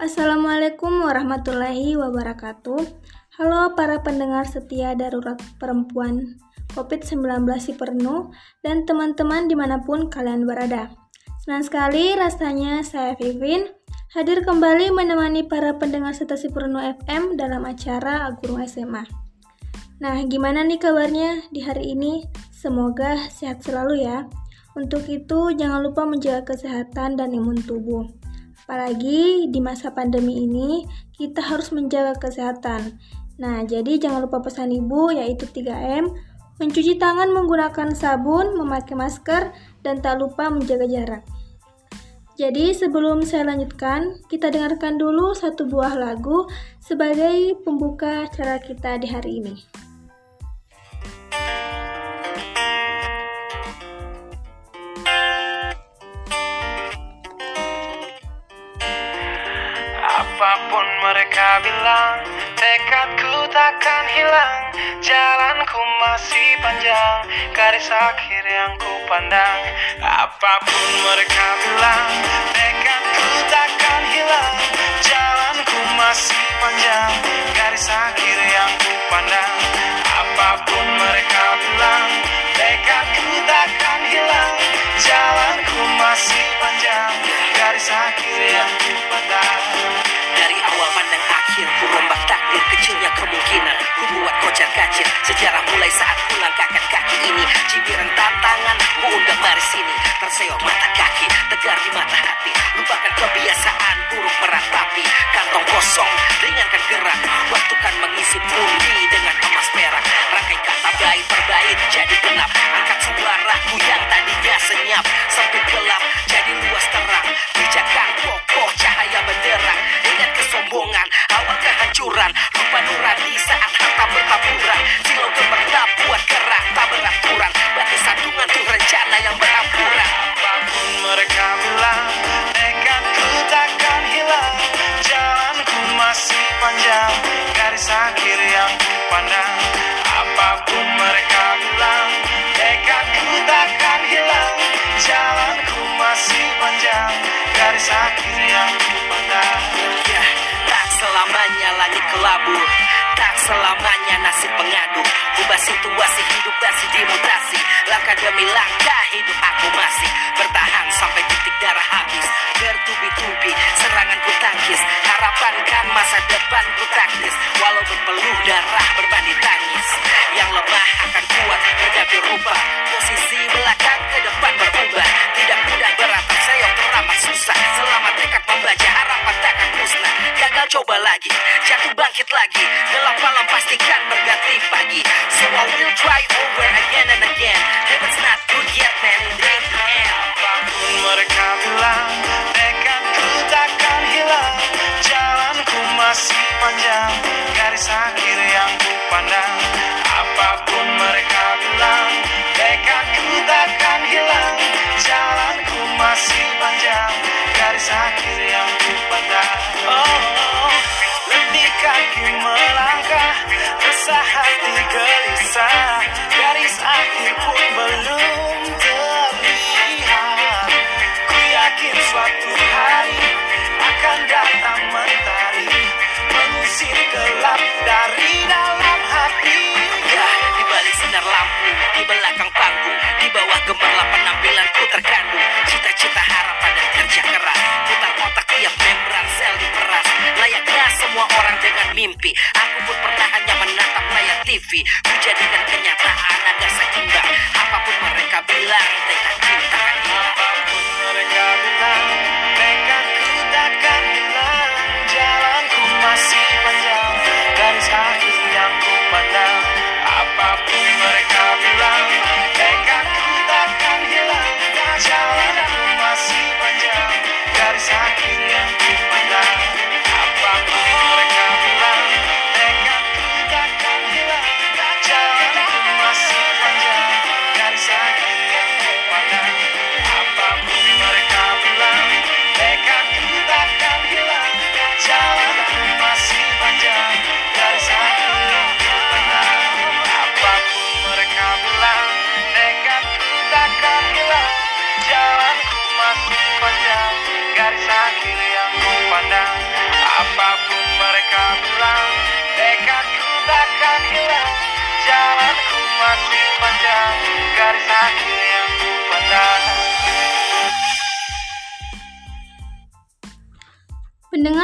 Assalamualaikum warahmatullahi wabarakatuh. Halo para pendengar setia darurat perempuan COVID-19 si Pernu dan teman-teman di mana pun kalian berada. Senang sekali rasanya saya Vivin hadir kembali menemani para pendengar setia si Pernu FM dalam acara Guru SMA. Nah, gimana nih kabarnya di hari ini? Semoga sehat selalu ya. Untuk itu, jangan lupa menjaga kesehatan dan imun tubuh. Apalagi di masa pandemi ini, kita harus menjaga kesehatan. Nah, jadi jangan lupa pesan ibu yaitu 3M, mencuci tangan menggunakan sabun, memakai masker, dan tak lupa menjaga jarak. Jadi sebelum saya lanjutkan, kita dengarkan dulu satu buah lagu sebagai pembuka acara kita di hari ini. Mereka bilang Tekadku takkan hilang. Jalanku masih panjang. Garis akhir yang ku pandang. Apa pun mereka bilang Tekadku takkan hilang. Jalanku masih panjang. Garis akhir yang ku pandang. Apa pun mereka bilang Tekadku takkan hilang. Jalanku masih panjang. Garis akhir awal pandang akhir Ku takdir kecilnya kemungkinan Ku buat kocar kacir Sejarah mulai saat ku langkahkan kaki ini. Cibiran tantangan Ku undang mari sini Terseok mata kaki Tegar di mata hati. Lupakan kebiasaan buruk meratapi Kantong kosong Ringankan gerak. Waktu kan mengisi pundi Dengan emas perak. Rangkai kata bait per bait Jadi genap Angkat suaraku yang tadinya senyap. Sempit gelap Jadi luas terang. Bijakan kokoh Cahaya benderang Ingat kesombongan Awal kehancuran Lupa nurani saat harta bertaburan Silau gemerlap buat gerak Tak beraturan. Batu sandungan tuh rencana yang berampuran Apa pun mereka bilang Tekadku takkan hilang. Jalanku masih panjang Garis akhir yang ku pandang kelabu Tak selamanya nasib pengaduk Ubah situasi hidup masih dimutasi Langkah demi langkah hidup aku masih. Bertahan sampai titik darah habis. Bertubi-tubi serangan ku tangkis. Harapan kan masa depan ku taktis Walau berpeluh darah berbanding tangis. Yang lemah coba lagi, jatuh bangkit lagi. Gelap malam pastikan berganti pagi. So I will try over again and again. Heaven's not good yet man, it ain't the end. Apa pun mereka bilang Tekadku takkan hilang. Jalanku masih panjang Garis akhir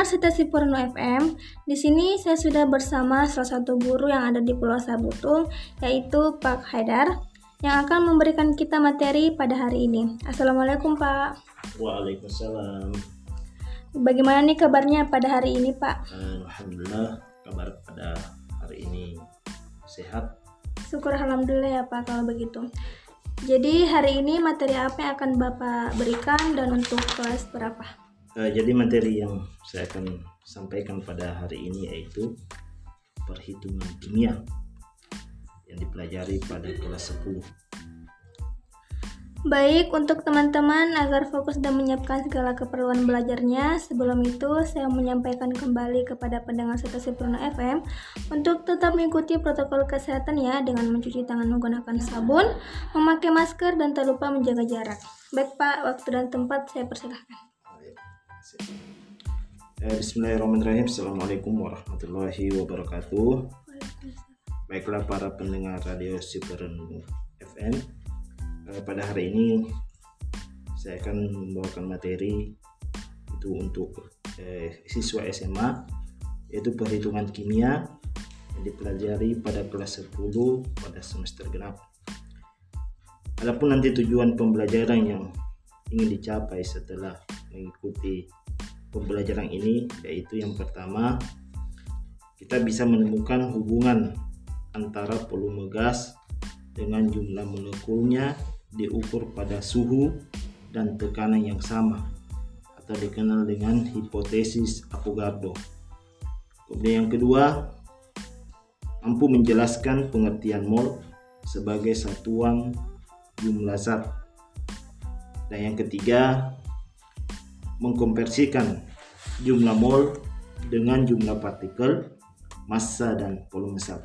Pendengar Sitasi Purno FM, di sini saya sudah bersama salah satu guru yang ada di Pulau Sabutung, yaitu Pak Haidar, yang akan memberikan kita materi pada hari ini. Assalamualaikum Pak. Waalaikumsalam. Bagaimana nih kabarnya pada hari ini Pak? Alhamdulillah kabar pada hari ini sehat. Syukur Alhamdulillah ya Pak kalau begitu. Jadi hari ini materi apa yang akan Bapak berikan dan untuk kelas berapa? Eh, jadi materi yang saya akan sampaikan pada hari ini yaitu perhitungan kimia yang dipelajari pada kelas 10. Baik, untuk teman-teman agar fokus dan menyiapkan segala keperluan belajarnya, sebelum itu saya menyampaikan kembali kepada pendengar Sitasi Purna FM untuk tetap mengikuti protokol kesehatan ya dengan mencuci tangan menggunakan sabun, memakai masker, dan tak lupa menjaga jarak. Baik Pak, waktu dan tempat saya persilahkan. Eh, Bismillahirrahmanirrahim. Assalamualaikum warahmatullahi wabarakatuh. Baiklah para pendengar radio Supernu FM. Eh, pada hari ini saya akan membawakan materi itu untuk eh, siswa SMA yaitu perhitungan kimia yang dipelajari pada kelas 10 pada semester genap. Adapun nanti tujuan pembelajaran yang ingin dicapai setelah mengikuti pembelajaran ini yaitu yang pertama kita bisa menemukan hubungan antara volume gas dengan jumlah molekulnya diukur pada suhu dan tekanan yang sama atau dikenal dengan hipotesis Avogadro. Kemudian yang kedua, mampu menjelaskan pengertian mol sebagai satuan jumlah zat. Dan yang ketiga, mengkonversikan jumlah mol dengan jumlah partikel, massa dan volume zat.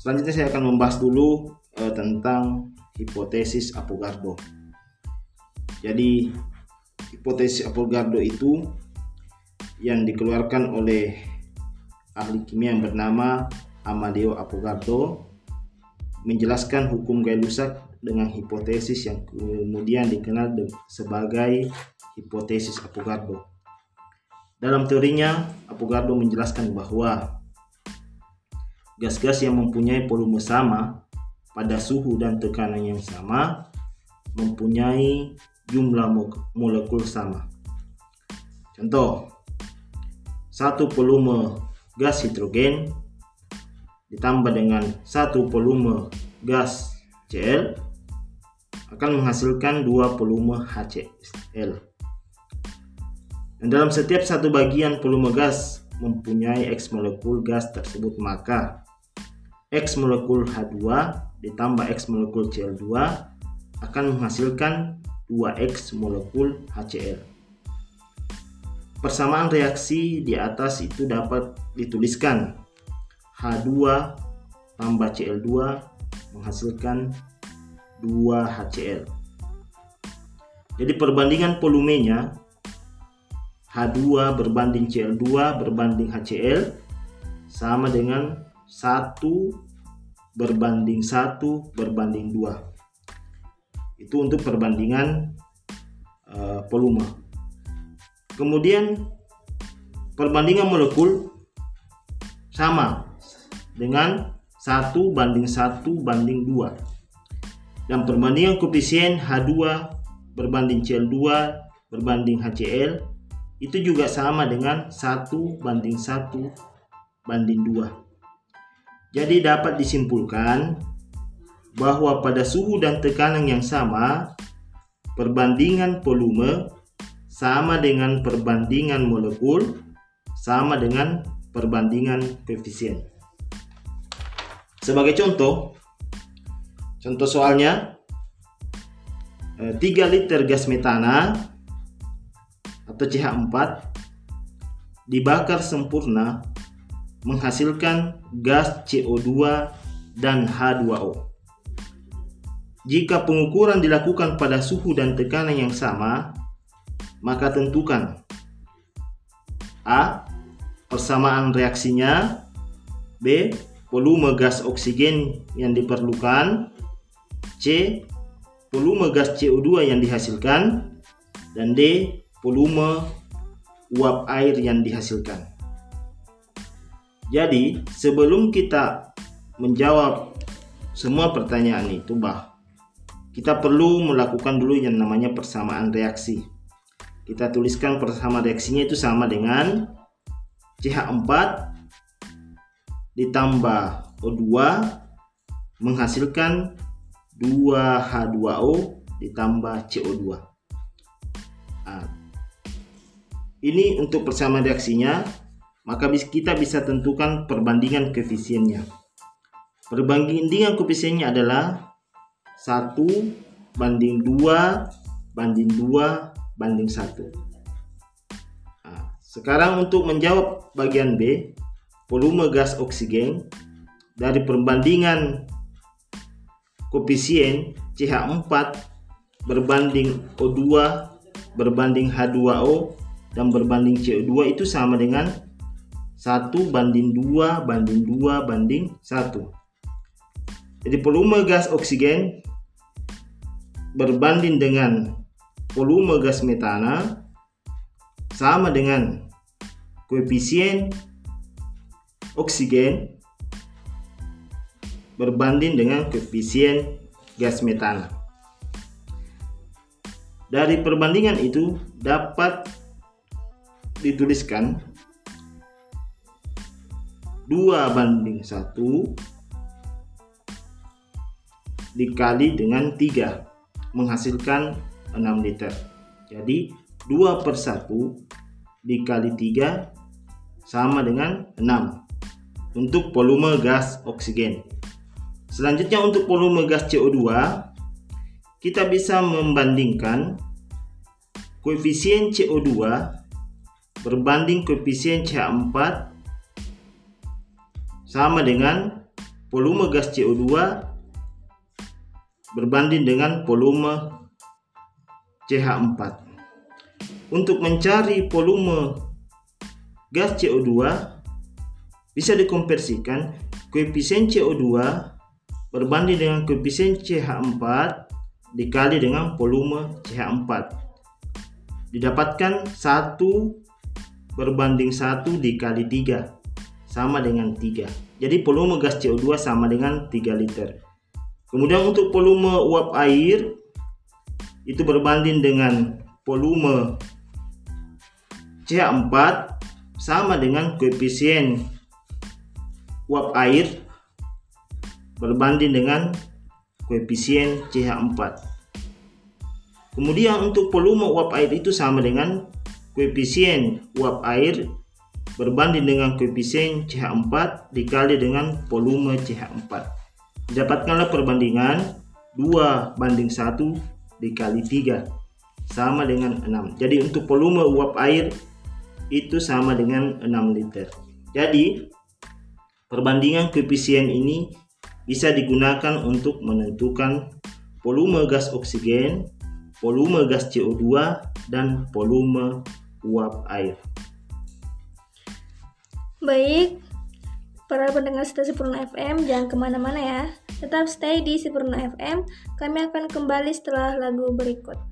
Selanjutnya saya akan membahas dulu eh, tentang hipotesis Avogadro. Jadi hipotesis Avogadro itu yang dikeluarkan oleh ahli kimia yang bernama Amadeo Avogadro menjelaskan hukum Gay-Lussac dengan hipotesis yang kemudian dikenal sebagai hipotesis Avogadro. Dalam teorinya, Avogadro menjelaskan bahwa gas-gas yang mempunyai volume sama pada suhu dan tekanan yang sama mempunyai jumlah molekul sama. Contoh, satu volume gas hidrogen ditambah dengan satu volume gas Cl akan menghasilkan dua volume HCl. Dan dalam setiap satu bagian volume gas mempunyai X molekul gas tersebut maka X molekul H2 ditambah X molekul Cl2 akan menghasilkan 2X molekul HCl. Persamaan reaksi di atas itu dapat dituliskan H2 tambah Cl2 menghasilkan 2 HCl. Jadi perbandingan volumenya H2 berbanding Cl2 berbanding HCl sama dengan 1 berbanding 1 berbanding 2 itu untuk perbandingan uh, volume kemudian perbandingan molekul sama dengan 1 banding 1 banding 2 dan perbandingan koefisien H2 berbanding Cl2 berbanding HCl itu juga sama dengan 1 banding 1 banding 2 jadi dapat disimpulkan bahwa pada suhu dan tekanan yang sama, perbandingan volume sama dengan perbandingan molekul sama dengan perbandingan koefisien. Sebagai contoh, contoh soalnya 3 eh, liter gas metana atau CH4 dibakar sempurna menghasilkan gas CO2 dan H2O. Jika pengukuran dilakukan pada suhu dan tekanan yang sama, maka tentukan A. Persamaan reaksinya B. volume gas oksigen yang diperlukan, C. volume gas CO2 yang dihasilkan, dan D. volume uap air yang dihasilkan. Jadi, sebelum kita menjawab semua pertanyaan itu, bah, kita perlu melakukan dulu yang namanya persamaan reaksi. Kita tuliskan persamaan reaksinya itu sama dengan CH4 ditambah O2 menghasilkan 2H2O ditambah CO2. Nah, ini untuk persamaan reaksinya, maka kita bisa tentukan perbandingan koefisiennya. Perbandingan koefisiennya adalah 1 banding 2 banding 2 banding 1. Nah, sekarang untuk menjawab bagian B, volume gas oksigen dari perbandingan koefisien CH4 berbanding O2 berbanding H2O dan berbanding CO2 itu sama dengan 1 banding 2 banding 2 banding 1 jadi volume gas oksigen berbanding dengan volume gas metana sama dengan koefisien oksigen berbanding dengan koefisien gas metana. Dari perbandingan itu dapat dituliskan 2 banding 1 dikali dengan 3 menghasilkan 6 liter. Jadi 2 per 1 dikali 3 sama dengan 6 untuk volume gas oksigen. Selanjutnya untuk volume gas CO2 kita bisa membandingkan koefisien CO2 berbanding koefisien CH4 sama dengan volume gas CO2 berbanding dengan volume CH4. Untuk mencari volume gas CO2 bisa dikonversikan koefisien CO2 berbanding dengan koefisien CH4 dikali dengan volume CH4 didapatkan 1 berbanding 1 dikali 3 sama dengan 3 jadi volume gas CO2 sama dengan 3 liter. Kemudian untuk volume uap air itu berbanding dengan volume CH4 sama dengan koefisien uap air berbanding dengan koefisien CH4. Kemudian untuk volume uap air itu sama dengan koefisien uap air berbanding dengan koefisien CH4 dikali dengan volume CH4. Dapatkanlah perbandingan 2 banding 1 dikali 3 sama dengan 6. Jadi untuk volume uap air itu sama dengan 6 liter. Jadi perbandingan koefisien ini bisa digunakan untuk menentukan volume gas oksigen, volume gas CO2, dan volume uap air. Baik, para pendengar setia Sempurna FM, jangan ke mana-mana ya. Tetap stay di Sempurna FM, kami akan kembali setelah lagu berikut.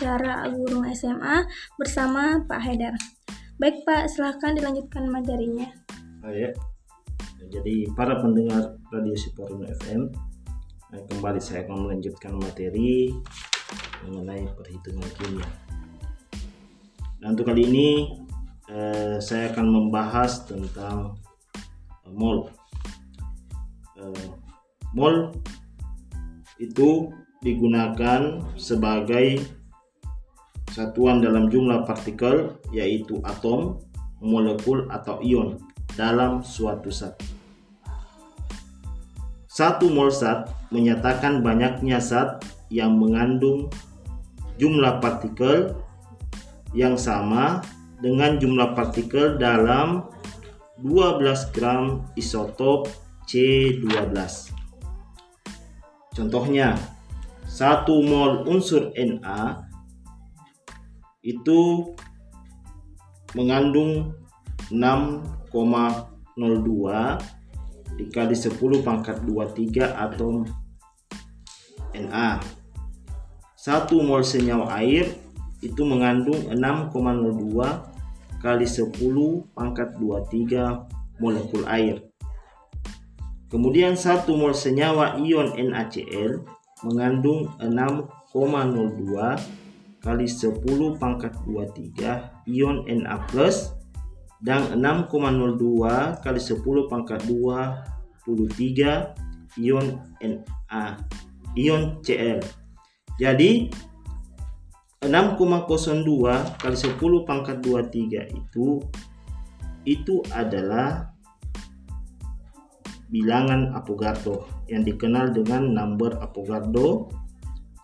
Acara Guru SMA bersama Pak Haidar. Baik Pak, silahkan dilanjutkan materinya. Ah, ya. Jadi para pendengar Radio Siporino FM, nah, kembali saya akan melanjutkan materi mengenai perhitungan kimia. Nah untuk kali ini eh, saya akan membahas tentang eh, mol. Eh, mol itu digunakan sebagai satuan dalam jumlah partikel yaitu atom, molekul atau ion dalam suatu zat. Satu mol zat menyatakan banyaknya zat yang mengandung jumlah partikel yang sama dengan jumlah partikel dalam 12 gram isotop C12. Contohnya, satu mol unsur Na itu mengandung 6,02 dikali 10 pangkat 23 atom Na. Satu mol senyawa air itu mengandung 6,02 kali 10 pangkat 23 molekul air. Kemudian satu mol senyawa ion NaCl mengandung 6,02 kali 10 pangkat 23 ion Na dan 6,02 kali 10 pangkat 23 ion Na ion Cl. Jadi 6,02 kali 10 pangkat 23 itu itu adalah bilangan Avogadro yang dikenal dengan number Avogadro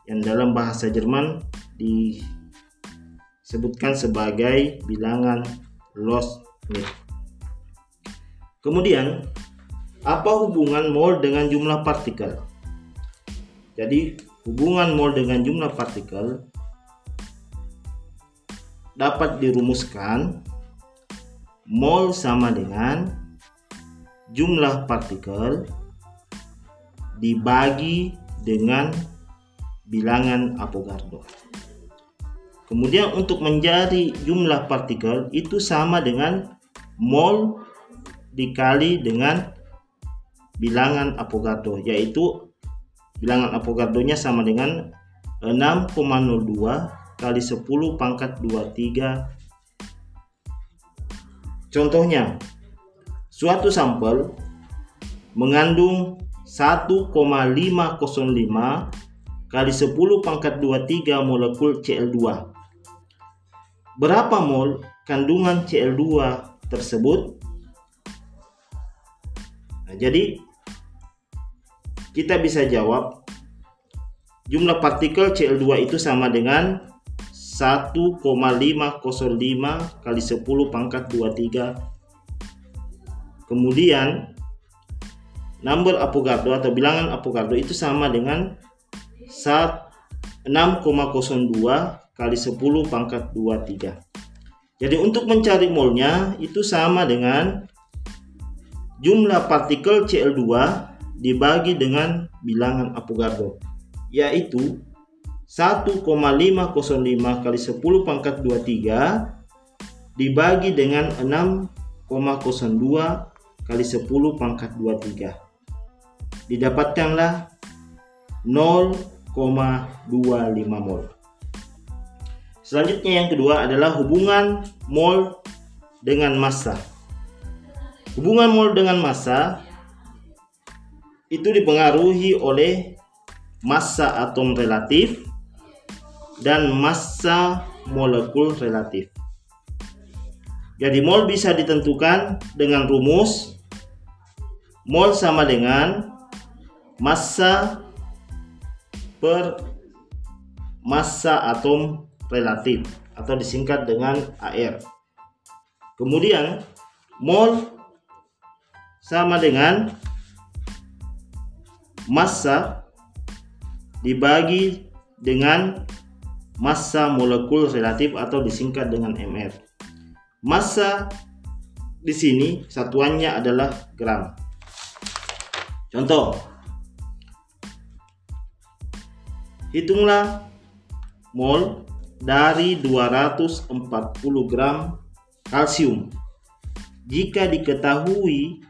yang dalam bahasa Jerman disebutkan sebagai bilangan Loss-Schmidt. Kemudian, apa hubungan mol dengan jumlah partikel? Jadi, hubungan mol dengan jumlah partikel dapat dirumuskan mol sama dengan jumlah partikel dibagi dengan bilangan Avogadro. Kemudian untuk mencari jumlah partikel itu sama dengan mol dikali dengan bilangan Avogadro yaitu bilangan Avogadro-nya sama dengan 6,02 kali 10 pangkat 23 Contohnya Suatu sampel mengandung 1,505 kali 10 pangkat 23 molekul Cl2. Berapa mol kandungan Cl2 tersebut? Nah, jadi kita bisa jawab jumlah partikel Cl2 itu sama dengan 1,505 kali 10 pangkat 23 Kemudian number Avogadro atau bilangan Avogadro itu sama dengan 6,02 kali 10 pangkat 23. Jadi untuk mencari molnya itu sama dengan jumlah partikel Cl2 dibagi dengan bilangan Avogadro yaitu 1,505 kali 10 pangkat 23 dibagi dengan 6,02 kali 10 pangkat 23 didapatkanlah 0,25 mol selanjutnya yang kedua adalah hubungan mol dengan massa hubungan mol dengan massa itu dipengaruhi oleh massa atom relatif dan massa molekul relatif. Jadi mol bisa ditentukan dengan rumus Mol sama dengan massa per massa atom relatif atau disingkat dengan AR. Kemudian mol sama dengan massa dibagi dengan massa molekul relatif atau disingkat dengan MR. Massa di sini satuannya adalah gram. Contoh, Hitunglah mol dari 240 gram kalsium. Jika diketahui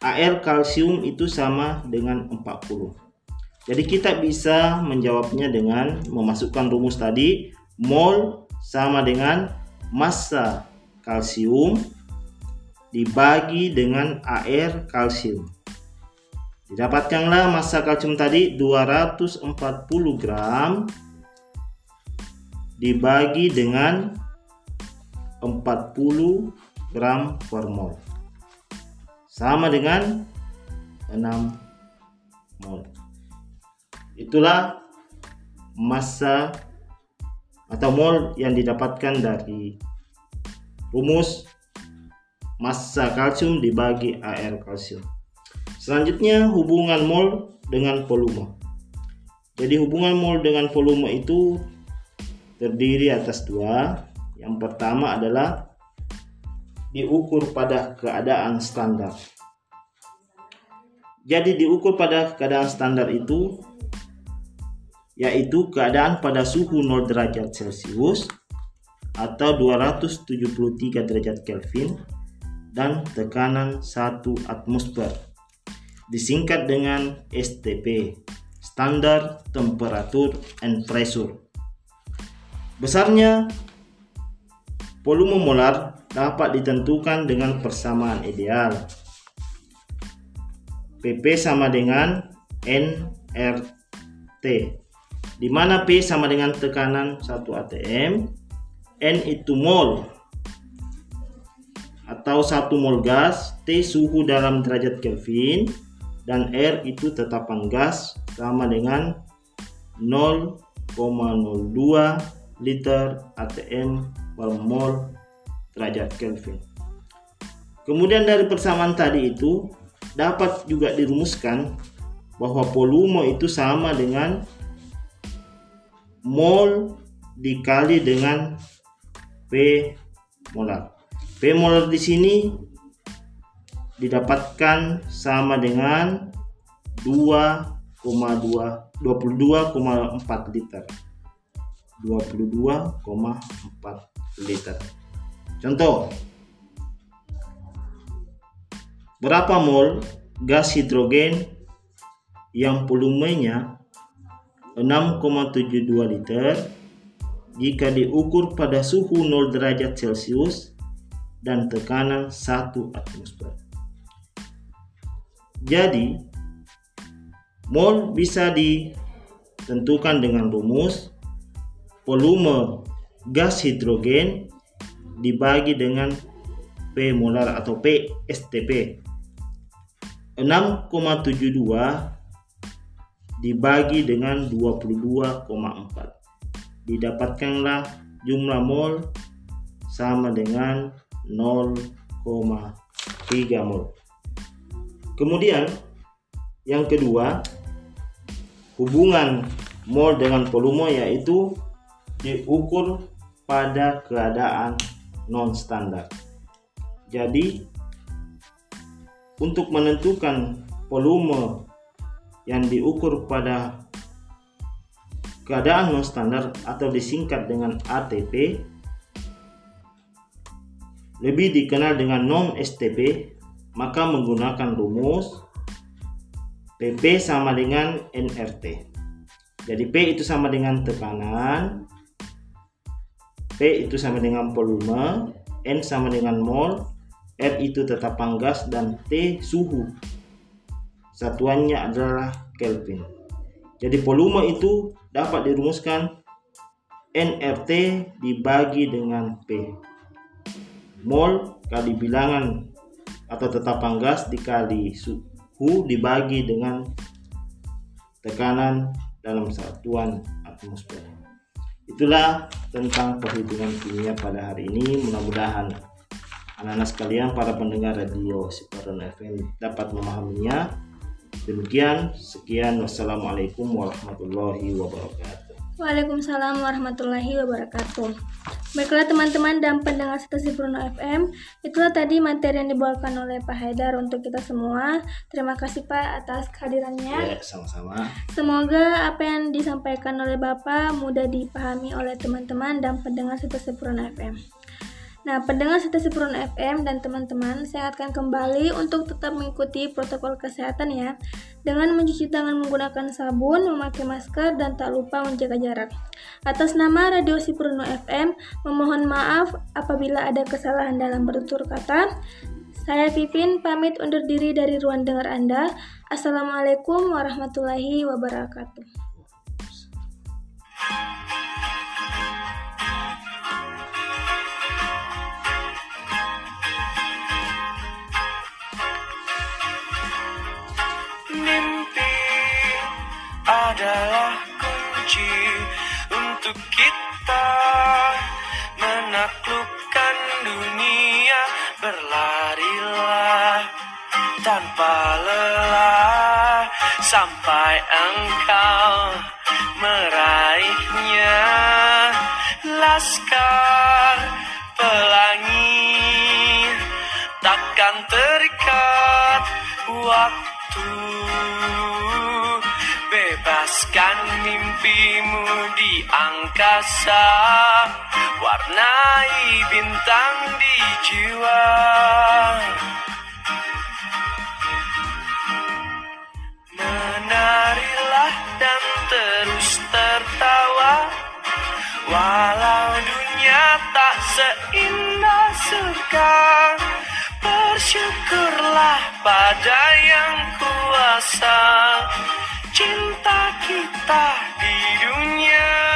AR kalsium itu sama dengan 40. Jadi kita bisa menjawabnya dengan memasukkan rumus tadi mol sama dengan massa kalsium dibagi dengan AR kalsium. Didapatkanlah massa kalsium tadi 240 gram dibagi dengan 40 gram per mol. Sama dengan 6 mol. Itulah massa atau mol yang didapatkan dari rumus massa kalsium dibagi AR kalsium. Selanjutnya hubungan mol dengan volume. Jadi hubungan mol dengan volume itu terdiri atas dua. Yang pertama adalah diukur pada keadaan standar. Jadi diukur pada keadaan standar itu yaitu keadaan pada suhu 0 derajat Celcius atau 273 derajat Kelvin dan tekanan 1 atmosfer. Disingkat dengan STP, Standard Temperature and Pressure. Besarnya volume molar dapat ditentukan dengan persamaan ideal. PP sama dengan nRT, di mana P sama dengan tekanan 1 atm, N itu mol atau 1 mol gas, T suhu dalam derajat Kelvin, dan R itu tetapan gas sama dengan 0,02 liter atm per mol derajat Kelvin. Kemudian dari persamaan tadi itu dapat juga dirumuskan bahwa volume itu sama dengan mol dikali dengan P molar. P molar di sini didapatkan sama dengan 2,2 22,4 liter. 22,4 liter. Contoh, berapa mol gas hidrogen yang volumenya 6,72 liter jika diukur pada suhu 0 derajat Celcius dan tekanan 1 atmosfer. Jadi, mol bisa ditentukan dengan rumus volume gas hidrogen dibagi dengan P molar atau P STP 6,72 dibagi dengan 22,4 didapatkanlah jumlah mol sama dengan 0,3 mol. Kemudian yang kedua hubungan mol dengan volume yaitu diukur pada keadaan non standar. Jadi untuk menentukan volume yang diukur pada keadaan non standar atau disingkat dengan ATP lebih dikenal dengan non STP maka menggunakan rumus PP sama dengan nRT. Jadi P itu sama dengan tekanan P itu sama dengan volume, N sama dengan mol, R itu tetapan gas, dan T suhu. Satuannya adalah Kelvin. Jadi volume itu dapat dirumuskan nRT dibagi dengan P. Mol kali bilangan atau tetapan gas dikali suhu dibagi dengan tekanan dalam satuan atmosfer. Itulah tentang perhitungan kimia pada hari ini. Mudah-mudahan anak-anak sekalian, para pendengar radio Siparan FM dapat memahaminya. Demikian, sekian. Wassalamualaikum warahmatullahi wabarakatuh. Waalaikumsalam warahmatullahi wabarakatuh. Baiklah teman-teman dan pendengar stasiun Bruno FM, itulah tadi materi yang dibawakan oleh Pak Haidar untuk kita semua. Terima kasih Pak atas kehadirannya. Ya, sama-sama. Semoga apa yang disampaikan oleh Bapak mudah dipahami oleh teman-teman dan pendengar stasiun Bruno FM. Nah, pendengar Sita Sempurna FM dan teman-teman, saya akan kembali untuk tetap mengikuti protokol kesehatan ya, dengan mencuci tangan menggunakan sabun, memakai masker, dan tak lupa menjaga jarak. Atas nama Radio Sipurno FM, memohon maaf apabila ada kesalahan dalam bertutur kata. Saya Pipin pamit undur diri dari ruang dengar Anda. Assalamualaikum warahmatullahi wabarakatuh. Adalah kunci untuk kita menaklukkan dunia. Berlarilah tanpa lelah sampai engkau meraihnya. Laskar pelangi takkan terikat waktu mimpimu di angkasa Warnai bintang di jiwa. Menarilah dan terus tertawa Walau dunia tak seindah surga. Bersyukurlah pada yang kuasa Cinta kita di dunia